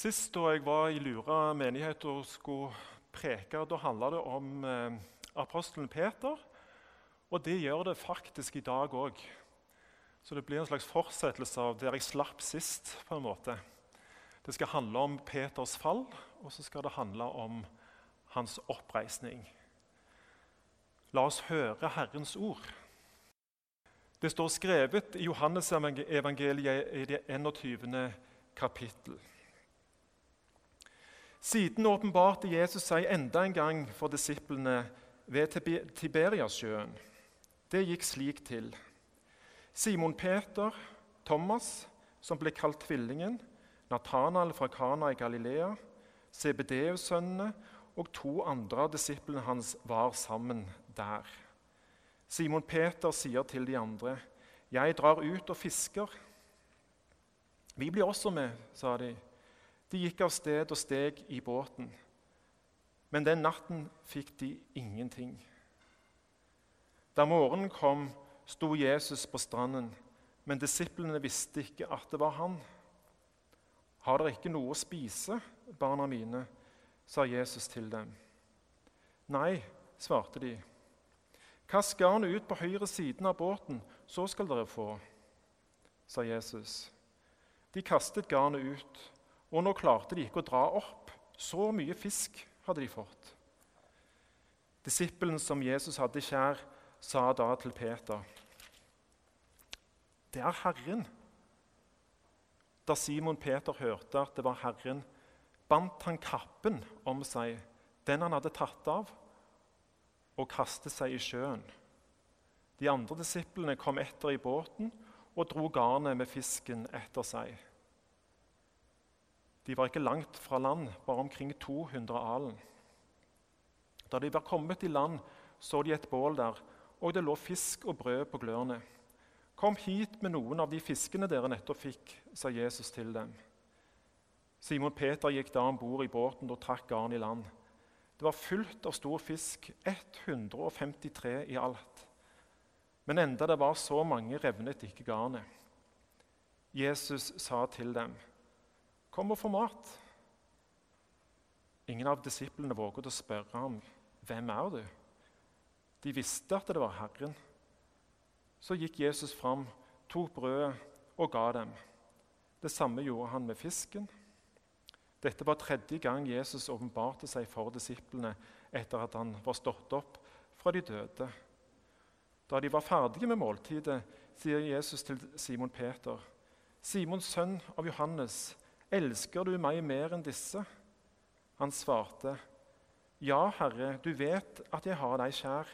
Sist da jeg var i Lura menighet og skulle preke, da handla det om eh, apostelen Peter. Og det gjør det faktisk i dag òg. Så det blir en slags fortsettelse av der jeg slapp sist. på en måte. Det skal handle om Peters fall, og så skal det handle om hans oppreisning. La oss høre Herrens ord. Det står skrevet i Johannes evangeliet i det 21. kapittel. Siden åpenbarte Jesus seg enda en gang for disiplene ved Tiberiasjøen. Det gikk slik til. Simon Peter, Thomas, som ble kalt Tvillingen, Nathanael fra Kana i Galilea, CBDU-sønnene og to andre av disiplene hans var sammen der. Simon Peter sier til de andre, 'Jeg drar ut og fisker.' 'Vi blir også med', sa de. De gikk av sted og steg i båten. Men den natten fikk de ingenting. Da morgenen kom, sto Jesus på stranden, men disiplene visste ikke at det var han. Har dere ikke noe å spise, barna mine? sa Jesus til dem. Nei, svarte de. Kast garnet ut på høyre siden av båten, så skal dere få, sa Jesus. De kastet garnet ut og nå klarte de ikke å dra opp. Så mye fisk hadde de fått. Disippelen som Jesus hadde kjær, sa da til Peter.: Det er Herren. Da Simon Peter hørte at det var Herren, bandt han kappen om seg, den han hadde tatt av, og kastet seg i sjøen. De andre disiplene kom etter i båten og dro garnet med fisken etter seg. De var ikke langt fra land, bare omkring 200 alen. Da de var kommet i land, så de et bål der, og det lå fisk og brød på glørne. Kom hit med noen av de fiskene dere nettopp fikk, sa Jesus til dem. Simon Peter gikk da om bord i båten og trakk garn i land. Det var fullt av stor fisk, 153 i alt. Men enda det var så mange, revnet ikke garnet. Jesus sa til dem, 'Kom og få mat.' Ingen av disiplene våget å spørre ham, 'Hvem er du?' De visste at det var Herren. Så gikk Jesus fram, tok brødet og ga dem. Det samme gjorde han med fisken. Dette var tredje gang Jesus åpenbarte seg for disiplene etter at han var stått opp fra de døde. Da de var ferdige med måltidet, sier Jesus til Simon Peter.: Simons sønn av Johannes, 'Elsker du meg mer enn disse?' Han svarte, 'Ja, Herre, du vet at jeg har deg kjær.'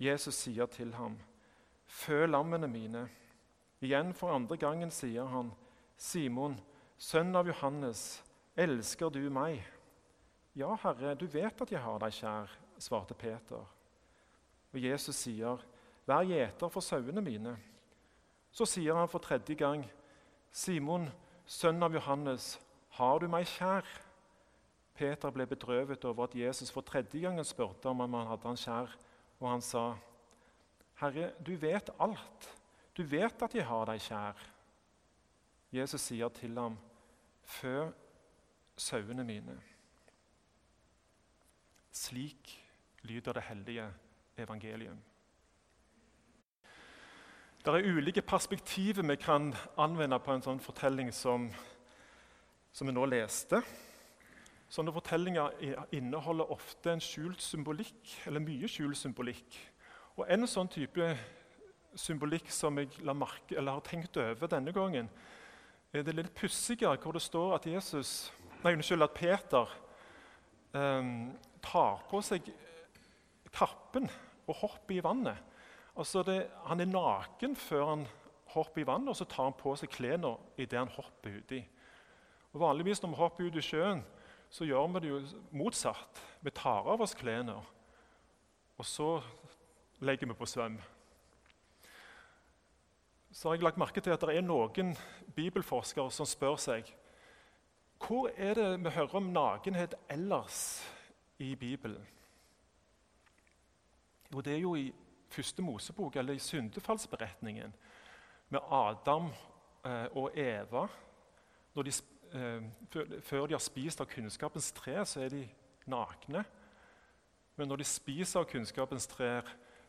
Jesus sier til ham, 'Fø lammene mine.' Igjen for andre gangen sier han, 'Simon, sønn av Johannes, elsker du meg?' 'Ja, Herre, du vet at jeg har deg kjær', svarte Peter. Og Jesus sier, 'Vær gjeter for sauene mine.' Så sier han for tredje gang, 'Simon, sønn av Johannes, har du meg kjær? Peter ble bedrøvet over at Jesus for tredje gangen spurte om han hadde han kjær, og han sa, 'Herre, du vet alt. Du vet at jeg har deg kjær.' Jesus sier til ham, 'Fø sauene mine.' Slik lyder det hellige evangelium. Det er ulike perspektiver vi kan anvende på en sånn fortelling som, som vi nå leste. Sånne fortellinger inneholder ofte en skjult symbolikk, eller mye skjult symbolikk. Og En sånn type symbolikk som jeg merke, har tenkt over denne gangen, er det litt pussige hvor det står at, Jesus, nei, unnskyld, at Peter eh, tar på seg kappen og hopper i vannet. Det, han er naken før han hopper i vannet, og så tar han på seg klærne idet han hopper uti. Og Vanligvis når vi hopper ut i sjøen, så gjør vi det jo motsatt. Vi tar av oss klærne, og så legger vi på svøm. Så har jeg lagt merke til at det er noen bibelforskere som spør seg hvor er det vi hører om nakenhet ellers i Bibelen. Jo, det er jo i første Mosebok, eller i syndefallsberetningen, med Adam eh, og Eva de eh, før, de har spist av kunnskapens tre, så er de nakne. Men når de spiser av kunnskapens tre,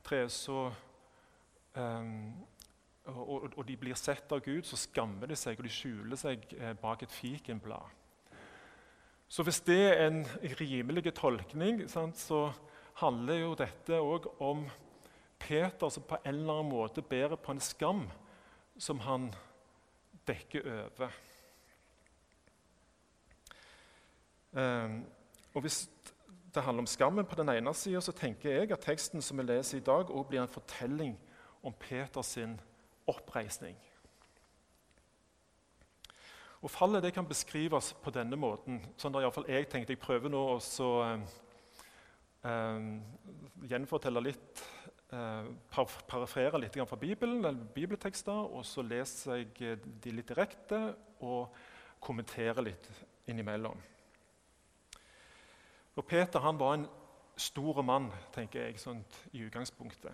tre så um, og, og, de blir sett av Gud, så skammer de seg, og de skjuler seg bak et fikenblad. Så hvis det er en rimelig tolkning, sant, så handler jo dette òg om Peter som på en eller annen måte bærer på en skam som han dekker over. Um, og Hvis det handler om skammen på den ene sida, så tenker jeg at teksten som vi leser i dag, også blir en fortelling om Peters oppreisning. Og Fallet det kan beskrives på denne måten, sånn iallfall jeg tenkte. Jeg prøver nå å um, gjenfortelle litt, uh, parafrere litt fra Bibelen, eller bibeltekster, og så leser jeg de litt direkte og kommenterer litt innimellom. Og Peter han var en stor mann, tenker jeg sånt, i utgangspunktet.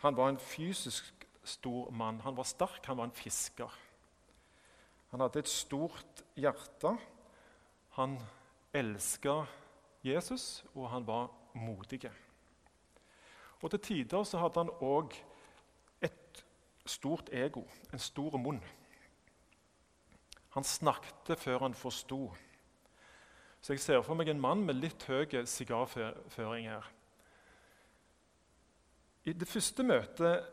Han var en fysisk stor mann. Han var sterk, han var en fisker. Han hadde et stort hjerte. Han elska Jesus, og han var modig. Og Til tider så hadde han òg et stort ego, en stor munn. Han snakket før han forsto. Så jeg ser for meg en mann med litt høy sigarføring her. I det første møtet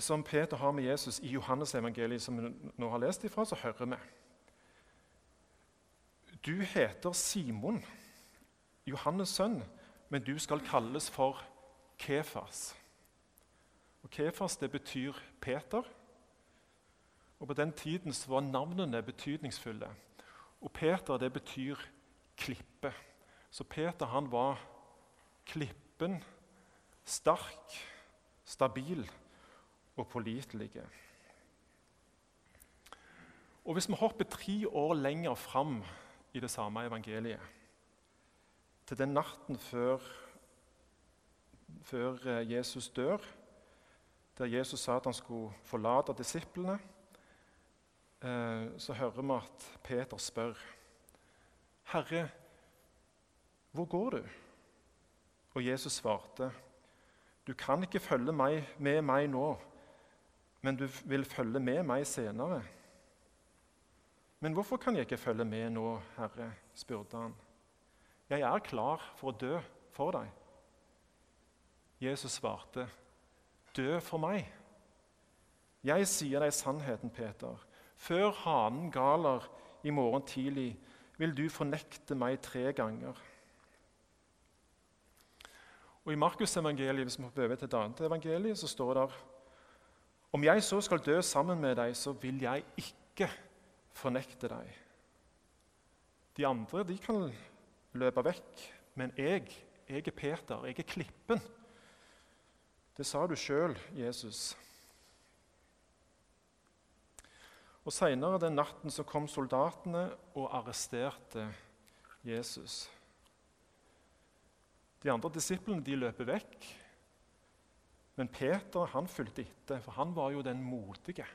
som Peter har med Jesus i Johannes evangeliet, som vi nå har lest ifra, så hører vi Du heter Simon, Johannes' sønn, men du skal kalles for Kefas. Og Kefas det betyr Peter. Og På den tiden så var navnene betydningsfulle. Og Peter det betyr klippe. Så Peter han var klippen, sterk, stabil og pålitelig. Og Hvis vi hopper tre år lenger fram i det samme evangeliet, til den natten før, før eh, Jesus dør, der Jesus sa at han skulle forlate disiplene, eh, så hører vi at Peter spør Herre, hvor går du? Og Jesus svarte, Du kan ikke følge meg, med meg nå, men du vil følge med meg senere. Men hvorfor kan jeg ikke følge med nå, Herre? spurte han. Jeg er klar for å dø for deg. Jesus svarte, Dø for meg. Jeg sier deg sannheten, Peter. Før hanen galer i morgen tidlig, vil du fornekte meg tre ganger. Og I Markusevangeliet hvis vi hopper over til et annet evangeliet, så står det om jeg så skal dø sammen med deg, så vil jeg ikke fornekte deg. De andre de kan løpe vekk, men jeg, jeg er Peter, jeg er klippen. Det sa du sjøl, Jesus. Og Seinere den natten så kom soldatene og arresterte Jesus. De andre disiplene de løper vekk. Men Peter han fulgte etter, for han var jo den modige.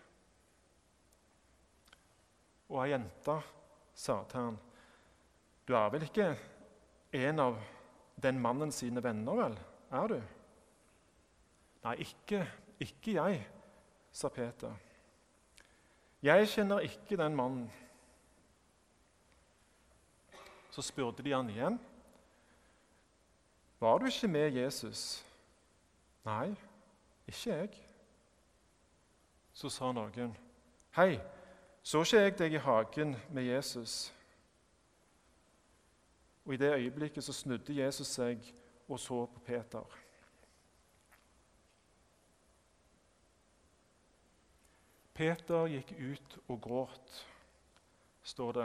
Og ei jente sa til han, 'Du er vel ikke en av den mannen sine venner, vel? Er du?' 'Nei, ikke, ikke jeg', sa Peter. 'Jeg kjenner ikke den mannen.' Så spurte de han igjen. 'Var du ikke med Jesus?' 'Nei', ikke jeg. Så sa noen, 'Hei, så ikke jeg deg i hagen med Jesus?' Og I det øyeblikket så snudde Jesus seg og så på Peter. Peter gikk ut og gråt, står det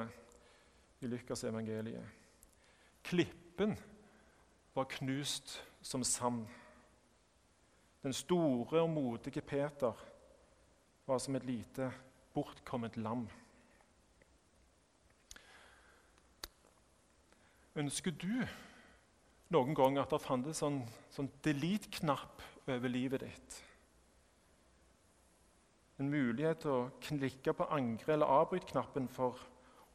i Lukas evangeliet. Klippen var knust som sand. Den store og modige Peter var som et lite, bortkommet lam. Ønsker du noen gang at det fantes sånn, sånn delete-knapp over livet ditt? En mulighet til å klikke på angre- eller avbryt-knappen for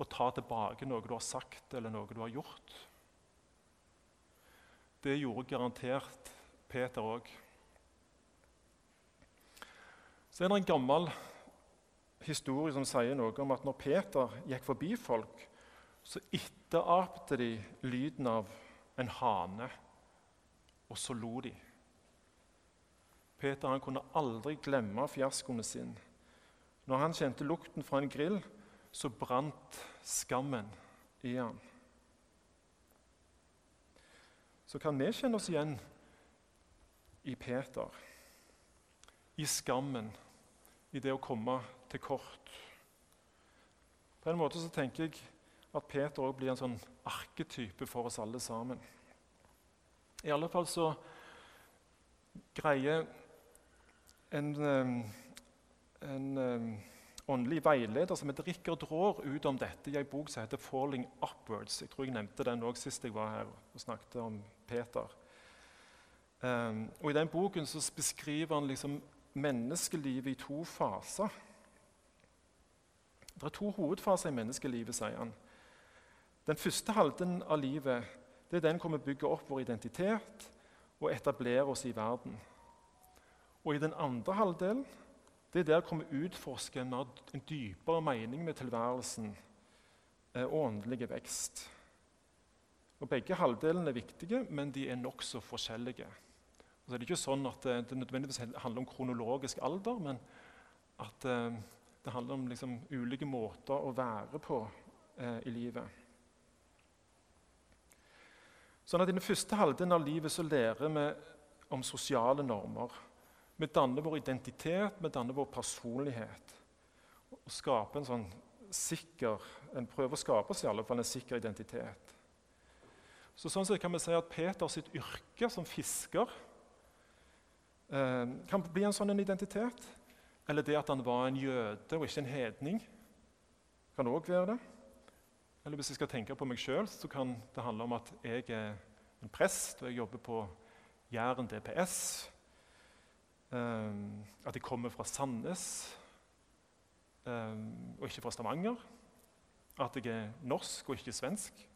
å ta tilbake noe du har sagt eller noe du har gjort. Det gjorde garantert Peter òg. Så er det en gammel historie som sier noe om at når Peter gikk forbi folk, så etterapte de lyden av en hane, og så lo de. Peter han kunne aldri glemme fiaskoene sine. Når han kjente lukten fra en grill, så brant skammen i han. Så kan vi kjenne oss igjen i Peter, i skammen, i det å komme til kort. På en måte så tenker jeg at Peter også blir en sånn arketype for oss alle sammen. I alle fall så greier en, en åndelig veileder som heter Rikard Raar, ut om dette i en bok som heter 'Falling Upwards'. Jeg tror jeg nevnte den òg sist jeg var her og snakket om Peter. Um, og I den boken så beskriver han liksom menneskelivet i to faser. Det er to hovedfaser i menneskelivet, sier han. Den første halvdelen av livet det er den hvor vi bygger opp vår identitet og etablerer oss i verden. Og i den andre halvdelen det er der vi utforsker en, en dypere mening med tilværelsen eh, og åndelig vekst. Og Begge halvdelene er viktige, men de er nokså forskjellige. Og så er det ikke sånn at det, det nødvendigvis handler om kronologisk alder, men at eh, det handler om liksom, ulike måter å være på eh, i livet. Sånn at I den første halvdelen av livet så lærer vi om sosiale normer. Vi danner vår identitet, vi danner vår personlighet. Og skaper en sånn sikker, en prøver å skape oss i alle fall en sikker identitet. Så sånn sett kan vi si at Peter sitt yrke som fisker eh, kan bli en sånn en identitet. Eller det at han var en jøde og ikke en hedning, kan òg være det. Eller hvis jeg skal tenke på meg sjøl, så kan det handle om at jeg er en prest, og jeg jobber på Jæren DPS. Um, at jeg kommer fra Sandnes um, og ikke fra Stavanger. At jeg er norsk og ikke svensk.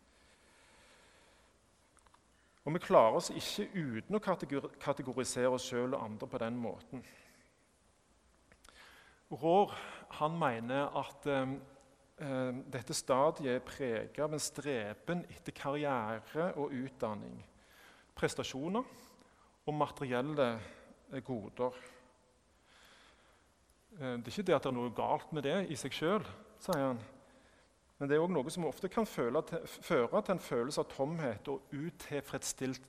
Og vi klarer oss ikke uten å kategorisere oss sjøl og andre på den måten. Rår han mener at um, Eh, dette stadiet er preget av en streben etter karriere og utdanning, prestasjoner og materielle eh, goder. Eh, det er ikke det at det er noe galt med det i seg sjøl, sier han. Men det er òg noe som ofte kan føre til en følelse av tomhet og utilfredshet,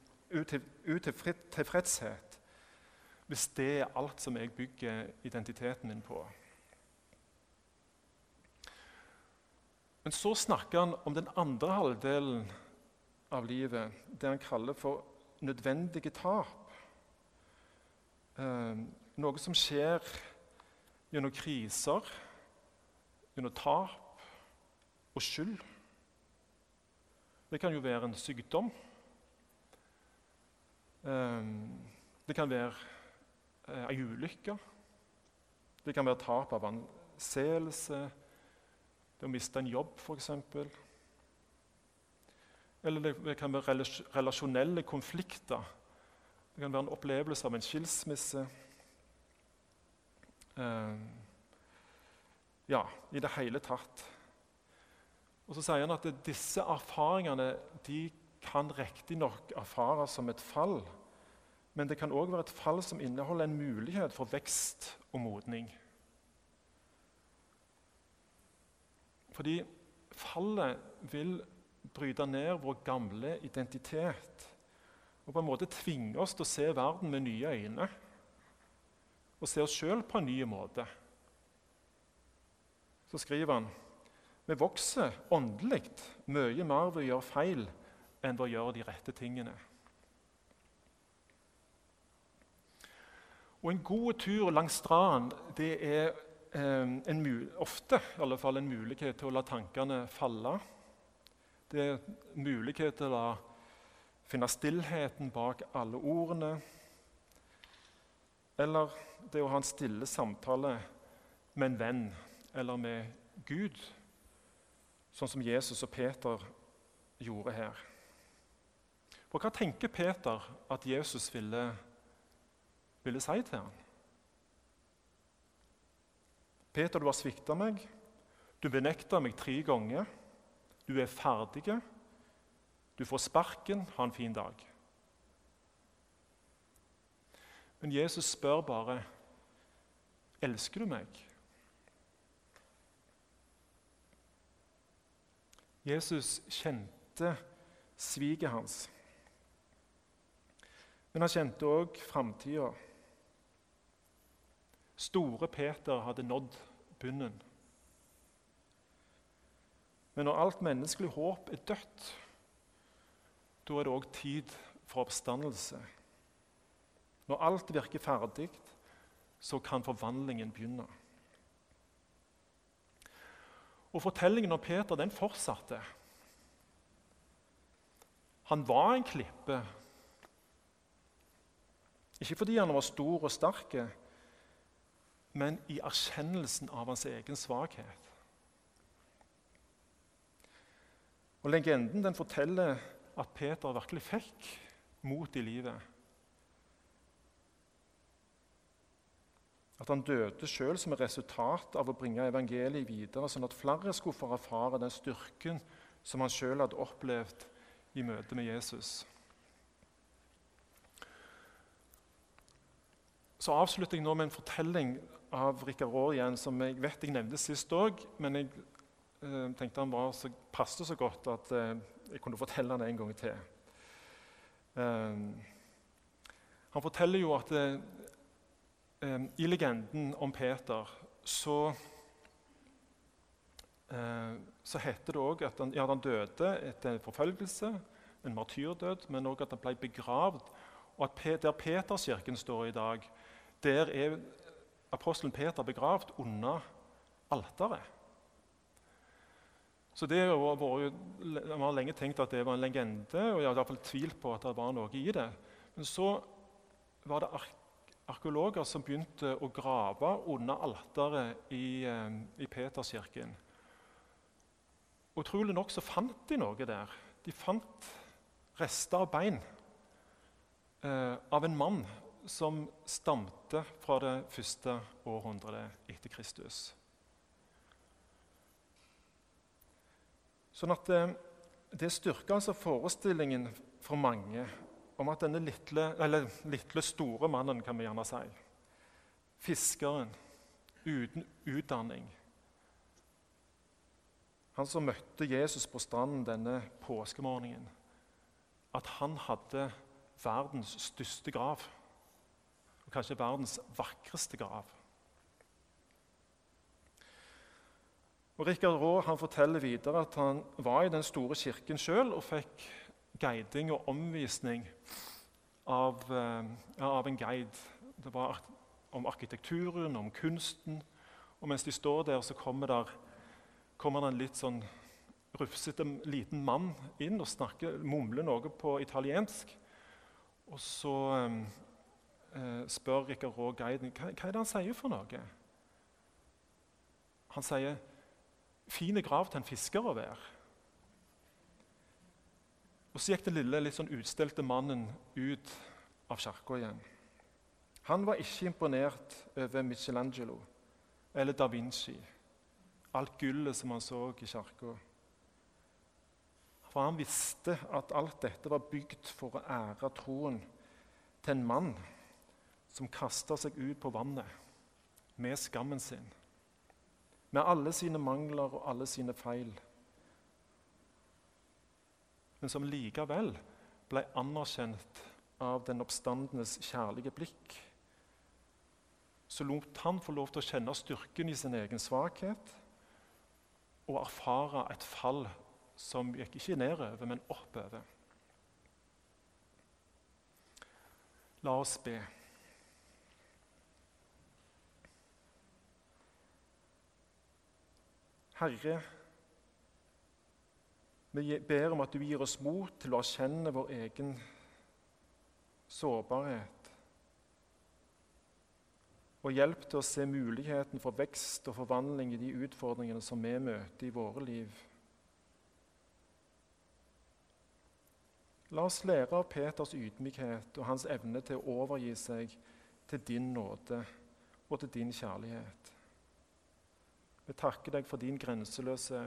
hvis det er alt som jeg bygger identiteten min på. Men så snakker han om den andre halvdelen av livet, det han kaller for nødvendige tap. Eh, noe som skjer gjennom kriser, gjennom tap og skyld. Det kan jo være en sykdom. Eh, det kan være eh, ei ulykke. Det kan være tap av anseelse det å miste en jobb, f.eks. Eller det kan være relasjonelle konflikter. Det kan være en opplevelse av en skilsmisse. Eh, ja, i det hele tatt. Og så sier han at disse erfaringene de kan riktignok erfares som et fall, men det kan òg være et fall som inneholder en mulighet for vekst og modning. Fordi fallet vil bryte ned vår gamle identitet og på en måte tvinge oss til å se verden med nye øyne og se oss sjøl på en ny måte. Så skriver han vi vokser åndelig mye mer ved å gjøre feil enn ved å gjøre de rette tingene. Og En god tur langs stranden det er eh, en, ofte i alle fall en mulighet til å la tankene falle. Det er mulighet til å finne stillheten bak alle ordene. Eller det å ha en stille samtale med en venn eller med Gud, sånn som Jesus og Peter gjorde her. For hva tenker Peter at Jesus ville, ville si til ham? Peter, du har svikta meg. Du benekta meg tre ganger. Du er ferdig. Du får sparken. Ha en fin dag. Men Jesus spør bare, 'Elsker du meg?' Jesus kjente sviget hans. Men han kjente òg framtida. Store Peter hadde nådd bunnen. Men når alt menneskelig håp er dødt, da er det òg tid for oppstandelse. Når alt virker ferdig, så kan forvandlingen begynne. Og Fortellingen om Peter den fortsatte. Han var en klippe. Ikke fordi han var stor og sterk, men i erkjennelsen av hans egen svakhet. Og Legenden den forteller at Peter virkelig fikk mot i livet. At han døde sjøl som et resultat av å bringe evangeliet videre, sånn at flere skulle få erfare den styrken som han sjøl hadde opplevd i møte med Jesus. Så avslutter jeg nå med en fortelling av Rikard Raar igjen, som jeg vet jeg nevnte sist òg, men jeg eh, tenkte han var så, passet så godt at eh, jeg kunne fortelle det en gang til. Eh, han forteller jo at eh, i legenden om Peter så, eh, så heter det òg at han, ja, han, døde etter forfølgelse, en martyrdød, men òg at han ble begravd. Og at Der Peterskirken står i dag, der er apostelen Peter begravd under alteret. Så det var, jo, Man har lenge tenkt at det var en legende, og jeg har iallfall tvilt på at det var noe i det. Men så var det ark arkeologer som begynte å grave under alteret i, eh, i Peterskirken. Utrolig nok så fant de noe der. De fant rester av bein eh, av en mann som stamte fra det første århundret etter Kristus. Sånn at det, Det styrker altså forestillingen for mange om at denne lille, eller lille, store mannen, kan vi gjerne si, fiskeren uten utdanning Han som møtte Jesus på stranden denne påskemorgenen, at han hadde verdens største grav. Og kanskje verdens vakreste grav. Og Rikard Raa forteller videre at han var i den store kirken sjøl og fikk guiding og omvisning av, ja, eh, av, en guide. Det var om arkitekturen, om kunsten. Og mens de står der, så kommer, kommer det en litt sånn rufsete liten mann inn og snakker, mumler noe på italiensk. Og så eh, eh spør Rikard Raa guiden hva, hva er det han sier for noe. Han sier 'fin grav til en fisker å være'. Og Så gikk den lille, litt sånn utstelte mannen ut av kirka igjen. Han var ikke imponert over Michelangelo eller da Vinci, alt gullet som han så i kirka. For han visste at alt dette var bygd for å ære troen til en mann som kasta seg ut på vannet med skammen sin, med alle sine mangler og alle sine feil men som likevel ble anerkjent av den oppstandenes kjærlige blikk. Så lot han få lov til å kjenne styrken i sin egen svakhet og erfare et fall som gikk ikke nedover, men oppover. La oss be. Herre, vi ber om at du gir oss mot til å erkjenne vår egen sårbarhet. Og hjelp til å se muligheten for vekst og forvandling i de utfordringene som vi møter i våre liv. La oss lære av Peters ydmykhet og hans evne til å overgi seg til din nåde og til din kjærlighet. Vi takker deg for din grenseløse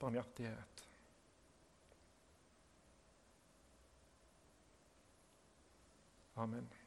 barmhjertighet. Amen.